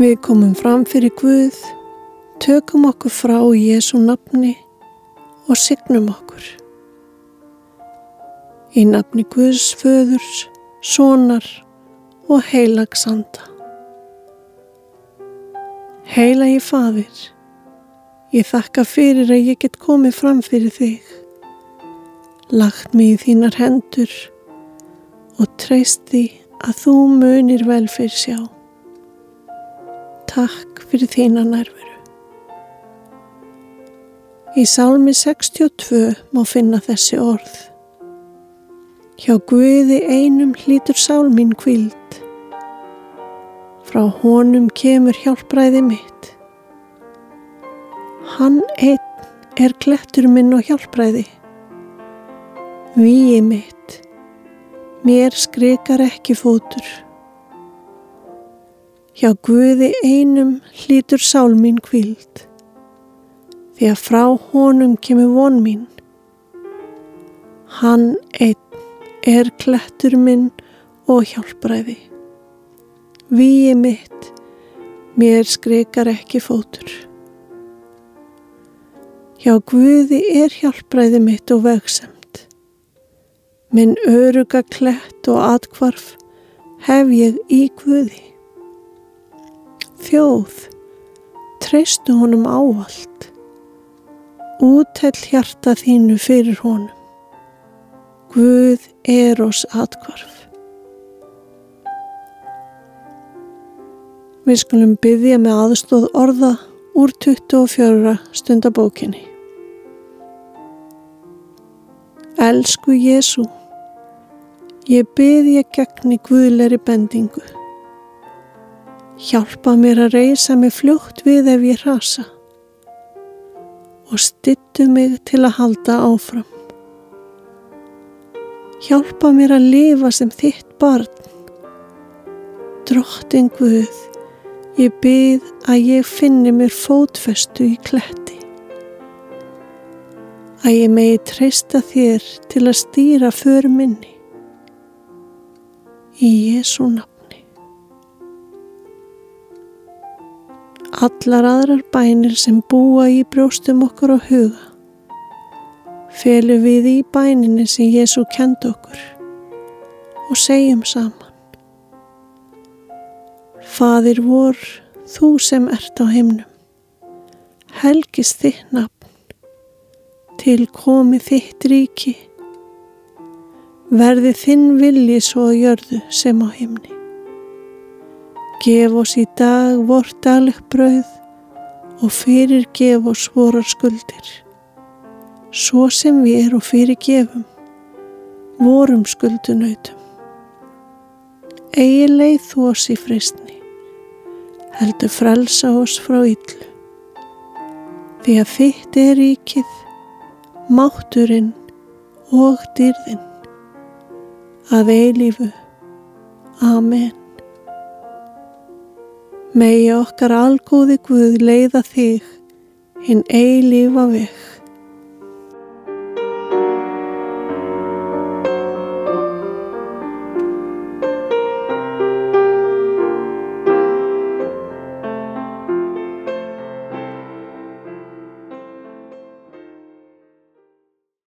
Við komum fram fyrir Guð, tökum okkur frá Jésu nafni og signum okkur. Í nafni Guðs föðurs, sonar og heilagsanda. Heila í fadir, ég þakka fyrir að ég get komið fram fyrir þig. Lagt mig í þínar hendur og treyst því að þú munir vel fyrir sjá. Takk fyrir þína nærveru. Í sálmi 62 má finna þessi orð. Hjá Guði einum hlítur sálmín kvild. Frá honum kemur hjálpræði mitt. Hann einn er klettur minn og hjálpræði. Víi mitt, mér skrikar ekki fótur. Hjá Guði einum hlítur sál mín kvild, því að frá honum kemur von mín. Hann einn er klettur minn og hjálpræði. Víi mitt, mér skrekar ekki fótur. Hjá Guði er hjálpræði mitt og vegsemt. Minn öruga klett og atkvarf hef ég í Guði þjóð, treystu honum ávald, útell hjarta þínu fyrir honum. Guð er oss atkvarf. Við skulum byggja með aðstóð orða úr 24 stundabókinni. Elsku Jésu, ég byggja gegn í Guðleiri bendingu. Hjálpa mér að reysa mig fljótt við ef ég rasa og styttu mig til að halda áfram. Hjálpa mér að lifa sem þitt barn. Drottin Guð, ég byð að ég finni mér fótfestu í kletti. Að ég megi treysta þér til að stýra för minni. Í Jésu nafn. Allar aðrar bænir sem búa í brjóstum okkur á huga. Felu við í bæninni sem Jésu kend okkur og segjum saman. Fadir vor, þú sem ert á himnum, helgist þitt nafn, til komi þitt ríki, verði þinn vilji svo að jörðu sem á himni. Gef oss í dag vort daglegt brauð og fyrir gef oss vorar skuldir. Svo sem við erum fyrir gefum, vorum skuldunautum. Egi leið þú oss í fristni, heldur frelsa oss frá yllu. Því að þitt er ríkið, mátturinn og dyrðinn. Að eilífu. Amen. Megi okkar algóði Guð leiða þig hinn eilífa veg.